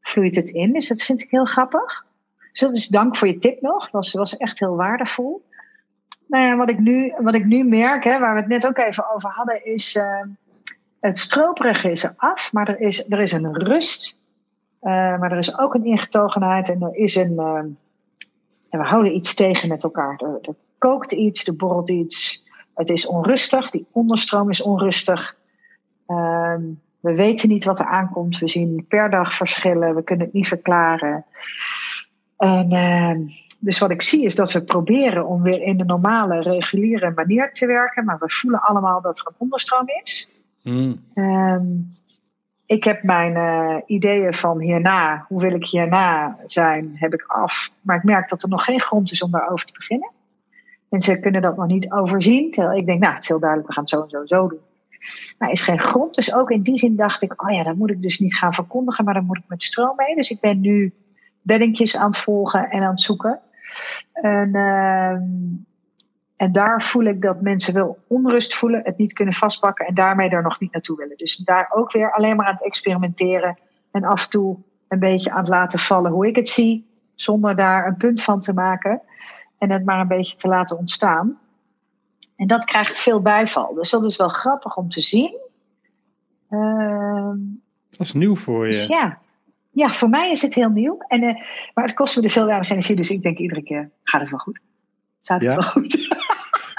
vloeit het in. Dus dat vind ik heel grappig. Dus dat is dank voor je tip nog. Dat was, was echt heel waardevol. Nou wat ik nu, wat ik nu merk, hè, waar we het net ook even over hadden, is uh, het stroperige is er af, maar er is, er is een rust. Uh, maar er is ook een ingetogenheid en er is een. Uh, en we houden iets tegen met elkaar. Er, er kookt iets, er borrelt iets. Het is onrustig, die onderstroom is onrustig. Ehm, we weten niet wat er aankomt. We zien per dag verschillen. We kunnen het niet verklaren. En uh, dus wat ik zie is dat we proberen om weer in de normale, reguliere manier te werken. Maar we voelen allemaal dat er een onderstroom is. Mm. Um, ik heb mijn uh, ideeën van hierna, hoe wil ik hierna zijn, heb ik af. Maar ik merk dat er nog geen grond is om daarover te beginnen. Mensen kunnen dat nog niet overzien. Terwijl ik denk, nou, het is heel duidelijk, we gaan het zo en zo zo doen. Maar is geen grond. Dus ook in die zin dacht ik, oh ja, dat moet ik dus niet gaan verkondigen, maar dan moet ik met stroom mee. Dus ik ben nu beddingjes aan het volgen en aan het zoeken. En, uh, en daar voel ik dat mensen wel onrust voelen, het niet kunnen vastpakken en daarmee er nog niet naartoe willen. Dus daar ook weer alleen maar aan het experimenteren en af en toe een beetje aan het laten vallen hoe ik het zie, zonder daar een punt van te maken en het maar een beetje te laten ontstaan. En dat krijgt veel bijval. Dus dat is wel grappig om te zien. Uh, dat is nieuw voor je. Dus ja, ja, voor mij is het heel nieuw. En, uh, maar het kost me dus heel weinig energie. Dus ik denk iedere keer, gaat het wel goed? Staat het wel goed?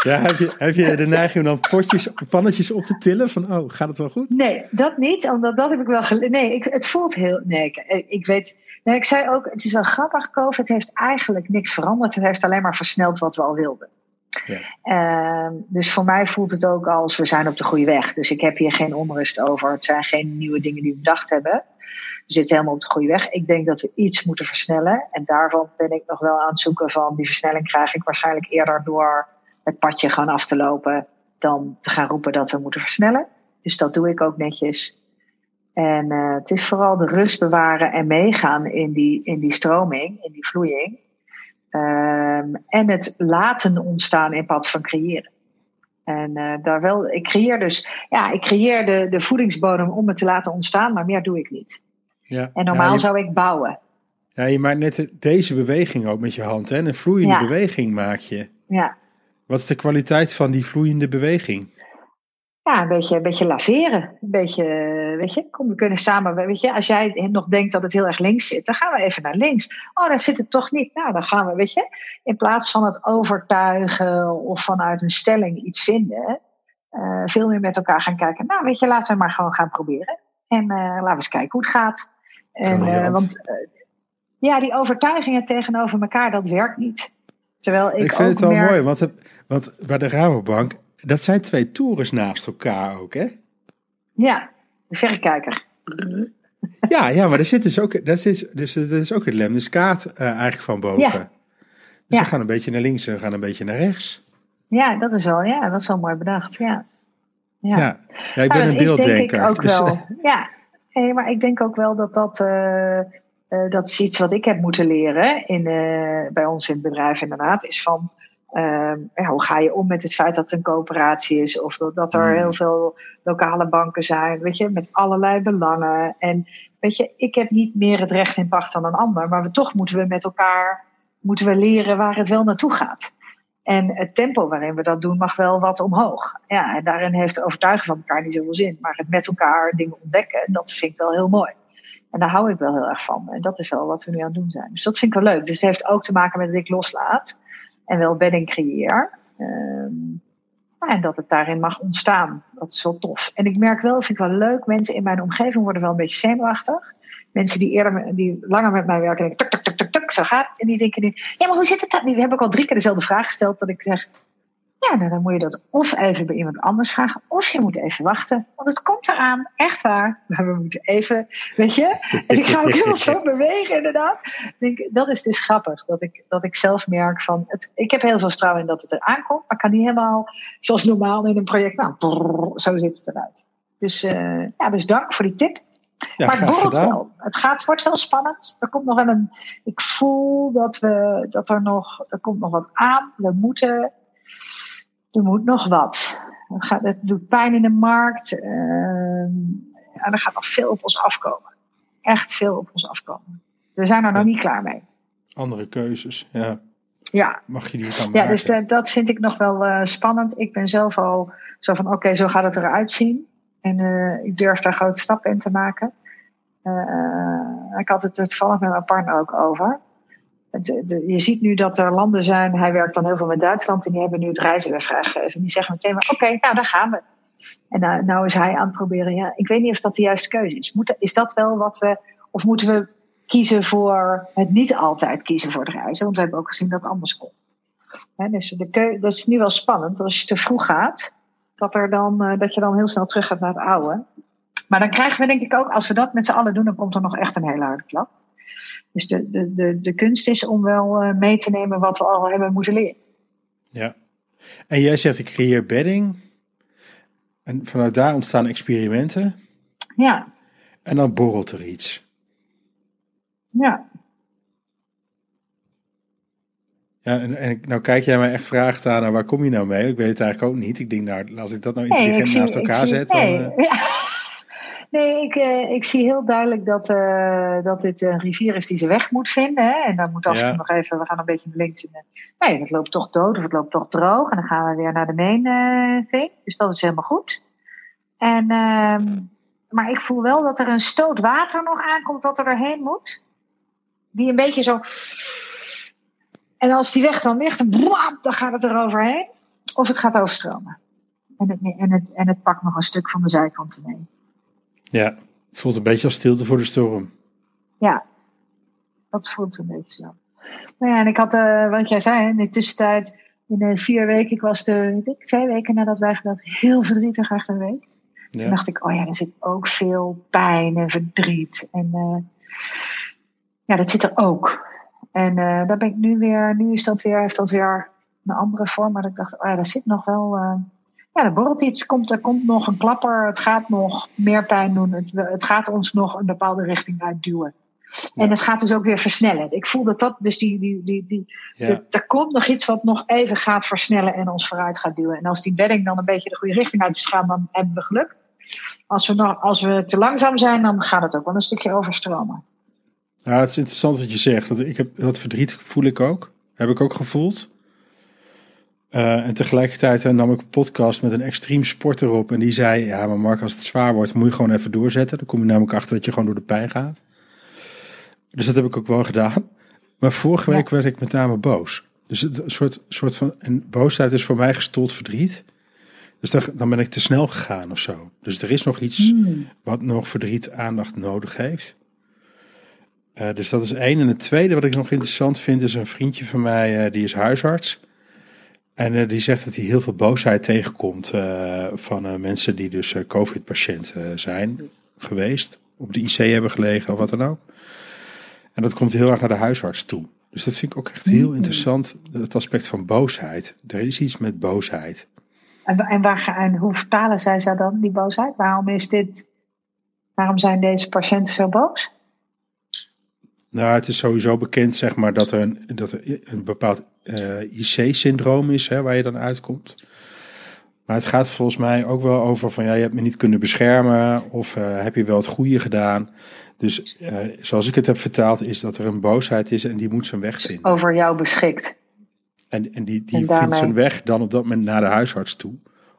Ja, heb je, heb je de neiging om dan potjes, pannetjes op te tillen? Van, oh, gaat het wel goed? Nee, dat niet. Omdat dat heb ik wel geleerd. Nee, ik, het voelt heel... Nee, ik, ik weet... Nee, ik zei ook, het is wel grappig, COVID heeft eigenlijk niks veranderd. Het heeft alleen maar versneld wat we al wilden. Ja. Uh, dus voor mij voelt het ook als we zijn op de goede weg. Dus ik heb hier geen onrust over. Het zijn geen nieuwe dingen die we bedacht hebben. We zitten helemaal op de goede weg. Ik denk dat we iets moeten versnellen. En daarvan ben ik nog wel aan het zoeken van die versnelling krijg ik waarschijnlijk eerder door het padje gewoon af te lopen dan te gaan roepen dat we moeten versnellen. Dus dat doe ik ook netjes. En uh, het is vooral de rust bewaren en meegaan in die, in die stroming, in die vloeiing. Um, en het laten ontstaan in plaats van creëren. En uh, daar wel, ik creëer dus, ja, ik creëer de, de voedingsbodem om het te laten ontstaan, maar meer doe ik niet. Ja, en normaal ja, je, zou ik bouwen. Ja, je maakt net deze beweging ook met je hand, hè? Een vloeiende ja. beweging maak je. Ja. Wat is de kwaliteit van die vloeiende beweging? Ja, een beetje, een beetje laveren. Een beetje, weet je, kom, we kunnen samen, weet je, als jij nog denkt dat het heel erg links zit, dan gaan we even naar links. Oh, daar zit het toch niet. Nou, dan gaan we, weet je, in plaats van het overtuigen of vanuit een stelling iets vinden, uh, veel meer met elkaar gaan kijken. Nou, weet je, laten we maar gewoon gaan proberen. En uh, laten we eens kijken hoe het gaat. En, uh, want ja, die overtuigingen tegenover elkaar, dat werkt niet. Terwijl ik, ik vind ook het wel merk... mooi, want, want bij de Rabobank, dat zijn twee torens naast elkaar ook, hè? Ja, de verrekijker. Ja, ja, maar er zit dus ook, dat is, dus dat is ook het lemniskaat uh, eigenlijk van boven. Ja. Dus Ja. we gaan een beetje naar links en we gaan een beetje naar rechts. Ja, dat is wel, ja, dat is wel mooi bedacht. Ja, Ja, ja. ja ik ben Nou, een is denk beelddenker. ik ook dus, wel. Ja, nee, maar ik denk ook wel dat dat, eh, eh, dat is iets wat ik heb moeten leren in, eh, bij ons in het bedrijf inderdaad, is van ehm, ja, hoe ga je om met het feit dat het een coöperatie is of dat, dat er Hmm. heel veel lokale banken zijn, weet je, met allerlei belangen. En weet je, ik heb niet meer het recht in pacht dan een ander, maar we, toch moeten we met elkaar moeten we leren waar het wel naartoe gaat. En het tempo waarin we dat doen mag wel wat omhoog. Ja, en daarin heeft overtuigen van elkaar niet zoveel zin. Maar het met elkaar dingen ontdekken, dat vind ik wel heel mooi. En daar hou ik wel heel erg van. En dat is wel wat we nu aan het doen zijn. Dus dat vind ik wel leuk. Dus het heeft ook te maken met dat ik loslaat. En wel bedding creëer. Ehm, en dat het daarin mag ontstaan. Dat is wel tof. En ik merk wel, vind ik wel leuk, mensen in mijn omgeving worden wel een beetje zenuwachtig. Mensen die eerder, die langer met mij werken, denken, tuk, tuk, tuk, tuk, zo gaat. En die denken nu, ja, maar hoe zit het dan? Die hebben ook al drie keer dezelfde vraag gesteld, dat ik zeg, Ja, nou, dan moet je dat of even bij iemand anders vragen, of je moet even wachten. Want het komt eraan, echt waar. Maar we moeten even, weet je. En ik ga ook helemaal zo bewegen, inderdaad. Denk, dat is dus grappig, dat ik, dat ik zelf merk van... Het, ik heb heel veel vertrouwen in dat het eraan komt, maar ik kan niet helemaal zoals normaal in een project. Nou, brrr, zo zit het eruit. Dus, uh, ja, dus dank voor die tip. Ja, maar het borrelt wel. Het gaat, wordt wel spannend. Er komt nog wel een. Ik voel dat we dat er nog. Er komt nog wat aan. We moeten. Er moet nog wat. Het, doet pijn in de markt. Uh, en er gaat nog veel op ons afkomen. Echt veel op ons afkomen. We zijn er nog niet klaar mee. Andere keuzes, ja. Ja, Mag je die dan ja maken? dus uh, dat vind ik nog wel uh, spannend. Ik ben zelf al zo van: oké, okay, zo gaat het eruit zien. En uh, ik durf daar grote stappen in te maken. Ik had het er toevallig met mijn partner ook over. Je ziet nu dat er landen zijn, hij werkt dan heel veel met Duitsland, en die hebben nu het reizen weer vrijgegeven. En die zeggen meteen oké, nou daar gaan we. En nou, nou is hij aan het proberen, ja, ik weet niet of dat de juiste keuze is. Moet, is dat wel wat we, of moeten we kiezen voor het niet altijd kiezen voor het reizen? Want we hebben ook gezien dat het anders. He, dus de dat is nu wel spannend, als je te vroeg gaat, dat, er dan, uh, dat je dan heel snel terug gaat naar het oude. Maar dan krijgen we denk ik ook, als we dat met z'n allen doen, dan komt er nog echt een hele harde klap. Dus de, de, de, de kunst is om wel uh, mee te nemen wat we al hebben moeten leren. Ja. En jij zegt, ik creëer bedding. En vanuit daar ontstaan experimenten. Ja. En dan borrelt er iets. Ja. Ja, en, en nou kijk jij mij echt vraagt aan, nou, waar kom je nou mee? Ik weet het eigenlijk ook niet. Ik denk, nou, als ik dat nou intelligent nee, naast elkaar zie, zet, dan... Uh... Ja. Nee, ik, uh, ik zie heel duidelijk dat, uh, dat dit een rivier is die ze weg moet vinden. Hè? En dan moet af en toe ja. nog even, we gaan een beetje links in. Nee, het loopt toch dood of het loopt toch droog. En dan gaan we weer naar de main uh, thing. Dus dat is helemaal goed. En, maar ik voel wel dat er een stoot water nog aankomt wat er doorheen moet. Die een beetje zo... En als die weg dan ligt, dan, dan gaat het er overheen. Of het gaat overstromen. En het, en, het, en het pakt nog een stuk van de zijkanten mee. Ja, het voelt een beetje als stilte voor de storm. Ja, dat voelt een beetje zo. Nou ja, en ik had, uh, wat jij zei, in de tussentijd, in de vier weken, ik was de, ik, twee weken nadat wij gebeld, heel verdrietig echt een week. Ja. Toen dacht ik, oh ja, er zit ook veel pijn en verdriet. En uh, ja, dat zit er ook. En uh, daar ben ik nu weer, nu is dat weer, heeft dat weer een andere vorm. Maar ik dacht, oh ja, daar zit nog wel, ja, er borrelt iets. Komt, er komt nog een klapper. Het gaat nog meer pijn doen. Het, het gaat ons nog een bepaalde richting uitduwen. Ja. En het gaat dus ook weer versnellen. Ik voel dat dat, dus die, die, die, die Ja. de- er komt nog iets wat nog even gaat versnellen en ons vooruit gaat duwen. En als die bedding dan een beetje de goede richting uit is gaan, dan hebben we geluk. Als we, nog, als we te langzaam zijn, dan gaat het ook wel een stukje overstromen. Ja, het is interessant wat je zegt. Dat, ik heb, dat verdriet voel ik ook. Heb ik ook gevoeld. Eh, en tegelijkertijd eh, nam ik een podcast met een extreem sporter op. En die zei, ja maar Mark, als het zwaar wordt, moet je gewoon even doorzetten. Dan kom je namelijk achter dat je gewoon door de pijn gaat. Dus dat heb ik ook wel gedaan. Maar vorige week werd ik met name boos. Dus het, een soort, soort van, en boosheid is voor mij gestold verdriet. Dus dan, dan ben ik te snel gegaan of zo. Dus er is nog iets wat nog verdriet aandacht nodig heeft. Eh, dus dat is één. En het tweede wat ik nog interessant vind is een vriendje van mij, die is huisarts. En eh, die zegt dat hij heel veel boosheid tegenkomt eh, van eh, mensen die dus COVID-patiënt zijn geweest. Op de IC hebben gelegen of wat dan ook. En dat komt heel erg naar de huisarts toe. Dus dat vind ik ook echt heel interessant, het aspect van boosheid. Er is iets met boosheid. En, wa- en, waar, en hoe vertalen zij ze dan, die boosheid? Waarom is dit, waarom zijn deze patiënten zo boos? Nou, het is sowieso bekend, zeg maar, dat er een, dat er een bepaald IC-syndroom is, hè, waar je dan uitkomt. Maar het gaat volgens mij ook wel over van, ja, je hebt me niet kunnen beschermen of eh, heb je wel het goede gedaan. Dus eh, zoals ik het heb vertaald, is dat er een boosheid is en die moet zijn weg vinden. Over jou beschikt. En, en die, die En vindt zijn weg dan op dat moment naar de huisarts toe.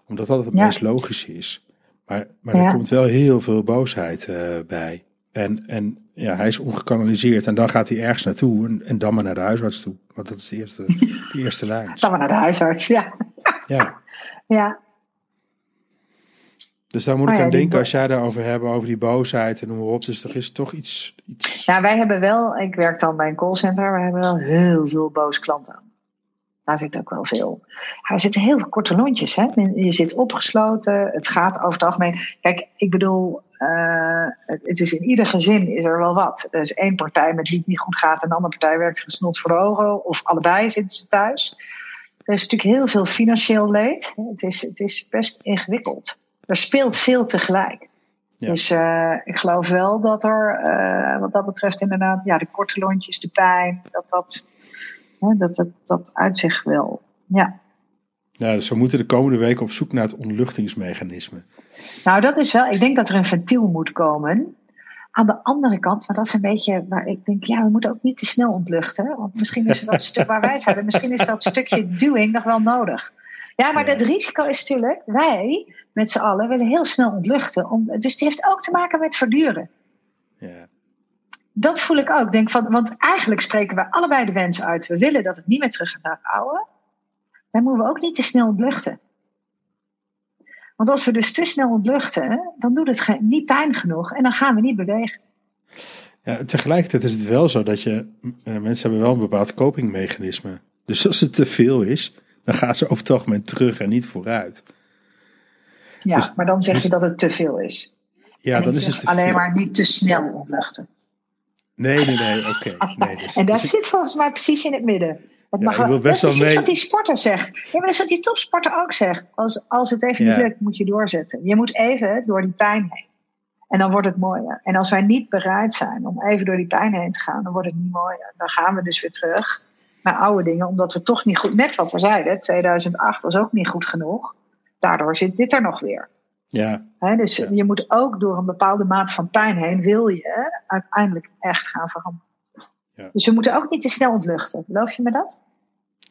Omdat dat het Ja. meest logisch is. Maar, maar er komt wel heel veel boosheid eh, bij. En, en ja, hij is ongekanaliseerd. En dan gaat hij ergens naartoe. En, en dan maar naar de huisarts toe. Want dat is de eerste, de eerste lijn. Dan maar naar de huisarts, ja. Ja. ja. Dus daar moet Oh ik ja, aan denken als jij daarover hebt. Over die boosheid en noem maar op. Dus er is toch iets... iets Nou, wij hebben wel, ik werk dan bij een callcenter, we hebben wel heel veel boos klanten daar zit ook wel veel. Er zitten heel veel korte lontjes. Hè? Je zit opgesloten. Het gaat over het algemeen. Kijk, ik bedoel, uh, het is in ieder gezin is er wel wat. Er is één partij met wie het niet goed gaat en de andere partij werkt gesnot voor ogen. Of allebei zitten ze thuis. Er is natuurlijk heel veel financieel leed. Het is, het is best ingewikkeld. Er speelt veel tegelijk. Dus uh, ik geloof wel dat er, uh, wat dat betreft, inderdaad, ja, de korte lontjes, de pijn, dat dat, dat, dat, dat uit zich wel. Ja. Ja, dus we moeten de komende weken op zoek naar het ontluchtingsmechanisme. Nou, dat is wel, ik denk dat er een ventiel moet komen. Aan de andere kant, maar dat is een beetje waar ik denk, ja, we moeten ook niet te snel ontluchten. Want misschien is dat stuk waar wij zijn, misschien is dat stukje doing nog wel nodig. Ja, maar het risico is natuurlijk, wij met z'n allen willen heel snel ontluchten. Om, dus het heeft ook te maken met verduren. Ja. Dat voel ik ook. Denk van, want eigenlijk spreken we allebei de wens uit. We willen dat het niet meer terug gaat naar het oude. Dan moeten we ook niet te snel ontluchten. Want als we dus te snel ontluchten, dan doet het niet pijn genoeg en dan gaan we niet bewegen. Ja, tegelijkertijd is het wel zo dat je, eh, mensen hebben wel een bepaald copingmechanisme. Dus als het te veel is, dan gaan ze over het algemeen terug en niet vooruit. Ja, dus- maar dan zeg je dus- dat het te veel is. Ja, dan is het alleen maar niet te snel ontluchten. Nee, nee, nee, oké. Nee, dus, en daar dus zit volgens mij precies in het midden. Het mag best wel mee. wat die sporter zegt. Ja, maar dat is wat die topsporter ook zegt. Als, als het even niet lukt, moet je doorzetten. Je moet even door die pijn heen. En dan wordt het mooier. En als wij niet bereid zijn om even door die pijn heen te gaan, dan wordt het niet mooier. Dan gaan we dus weer terug naar oude dingen, omdat we toch niet goed, net wat we zeiden, 2008 was ook niet goed genoeg. Daardoor zit dit er nog weer. Ja. dus je moet ook door een bepaalde maat van pijn heen, wil je uiteindelijk echt gaan veranderen. Ja. Dus we moeten ook niet te snel ontluchten. Geloof je me dat?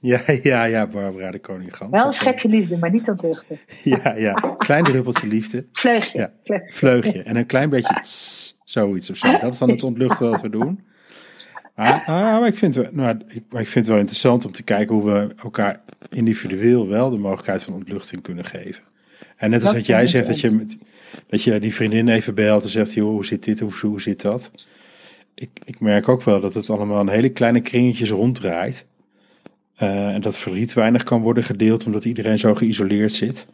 Ja, ja, ja, Barbara de Koning Gans. Wel een schepje liefde, maar niet ontluchten. ja, ja. Klein druppeltje liefde. Vleugje. Ja. Vleugje. En een klein beetje zoiets of zo. Dat is dan het ontluchten wat we doen. Ah, ah, maar, ik vind het, nou, ik, maar ik vind het wel interessant om te kijken hoe we elkaar individueel wel de mogelijkheid van ontluchting kunnen geven. En net als dat, jij zegt dat je, met, dat je die vriendin even belt en zegt, joh, hoe zit dit of hoe zit dat? Ik, ik merk ook wel dat het allemaal een hele kleine kringetjes ronddraait. Uh, en dat verdriet weinig kan worden gedeeld omdat iedereen zo geïsoleerd zit.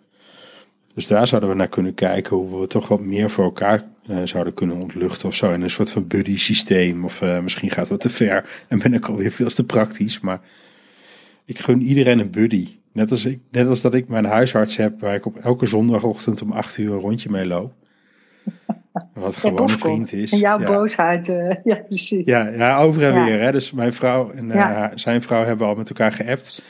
Dus daar zouden we naar kunnen kijken hoe we toch wat meer voor elkaar uh, zouden kunnen ontluchten of zo. In een soort van buddy systeem. Of uh, misschien gaat dat te ver en ben ik alweer veel te praktisch. Maar ik gun iedereen een buddy. Net als, ik, net als dat ik mijn huisarts heb waar ik op elke zondagochtend om acht uur een rondje mee loop. Wat gewoon een vriend is. En jouw boosheid, uh, ja precies. Ja, ja over en weer. Hè? Dus mijn vrouw en zijn vrouw hebben al met elkaar geappt.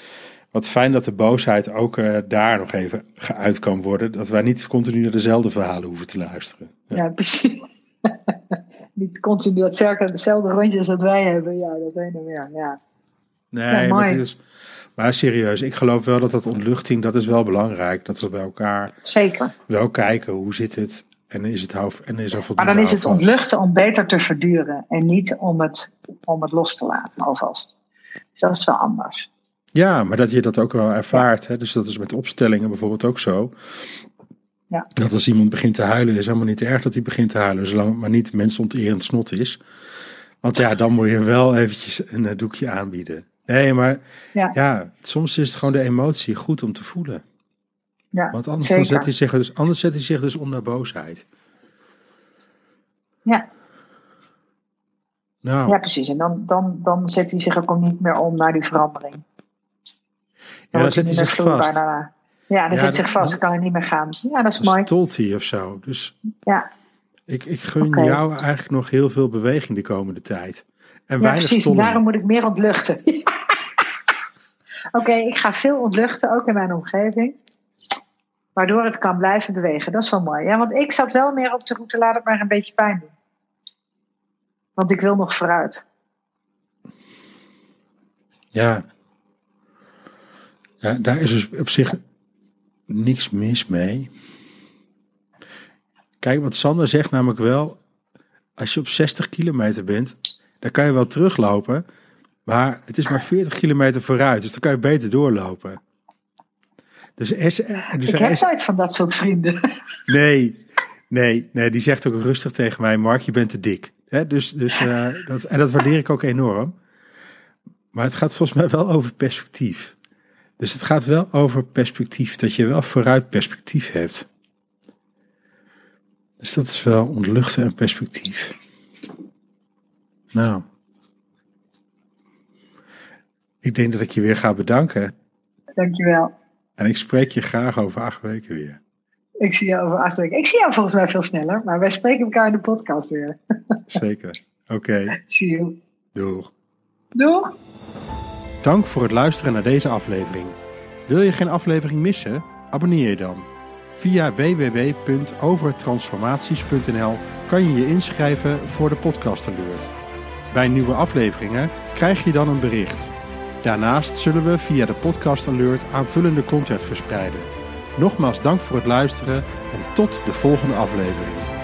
Wat fijn dat de boosheid ook uh, daar nog even geuit kan worden. Dat wij niet continu naar dezelfde verhalen hoeven te luisteren. Ja, ja precies. niet continu dat cirkel dezelfde rondjes wat wij hebben. Ja, dat weet ik ja. ja. Nee, maar, is, maar serieus, ik geloof wel dat dat ontluchting, dat is wel belangrijk. Dat we bij elkaar Zeker. wel kijken hoe zit het en is het en is er Maar dan is het ontluchten om beter te verduren en niet om het, om het los te laten alvast. Dus dat is wel anders. Ja, maar dat je dat ook wel ervaart. Hè? Dus dat is met opstellingen bijvoorbeeld ook zo. Ja. Dat als iemand begint te huilen, is helemaal niet erg dat hij begint te huilen, zolang het maar niet mensonterend snot is. Want ja, dan moet je wel eventjes een eh, doekje aanbieden. Nee, maar ja. ja. soms is het gewoon de emotie goed om te voelen. Ja, Want anders, dan zet hij zich dus, anders zet hij zich dus om naar boosheid. Ja. Nou. Ja, precies. En dan, dan, dan zet hij zich ook niet meer om naar die verandering. ja, dan zet hij zich vast. Ja, dan zet hij zich vast. Dan kan hij niet meer gaan. Ja, dat is mooi. Stolt hij of zo. Dus ja. ik, ik gun jou eigenlijk nog heel veel beweging de komende tijd. En ja, precies. Daarom moet ik meer ontluchten. Oké, ik ga veel ontluchten, ook in mijn omgeving. Waardoor het kan blijven bewegen. Dat is wel mooi. Want ik zat wel meer op de route, laat het maar een beetje pijn doen. Want ik wil nog vooruit. Ja. ja daar is dus op zich niks mis mee. Kijk, wat Sander zegt namelijk wel. Als je op 60 kilometer bent, dan kan je wel teruglopen. Maar het is maar 40 kilometer vooruit. Dus dan kan je beter doorlopen. Dus er is, dus ik heb nooit van dat soort vrienden. Nee, nee, nee, die zegt ook rustig tegen mij: Mark, je bent te dik. dus, dus, uh, dat, en dat waardeer ik ook enorm. Maar het gaat volgens mij wel over perspectief. Dus het gaat wel over perspectief, dat je wel vooruit perspectief hebt. Dus dat is wel ontluchten en perspectief. Nou. Ik denk dat ik je weer ga bedanken. Dankjewel. En ik spreek je graag over acht weken weer. Ik zie jou over acht weken. Ik zie jou volgens mij veel sneller, maar wij spreken elkaar in de podcast weer. Zeker. Oké. Zie je. Doeg. Doeg. Dank voor het luisteren naar deze aflevering. Wil je geen aflevering missen? Abonneer je dan. Via www.overtransformaties.nl kan je je inschrijven voor de podcast alert. Bij nieuwe afleveringen krijg je dan een bericht. Daarnaast zullen we via de podcast alert aanvullende content verspreiden. Nogmaals dank voor het luisteren en tot de volgende aflevering.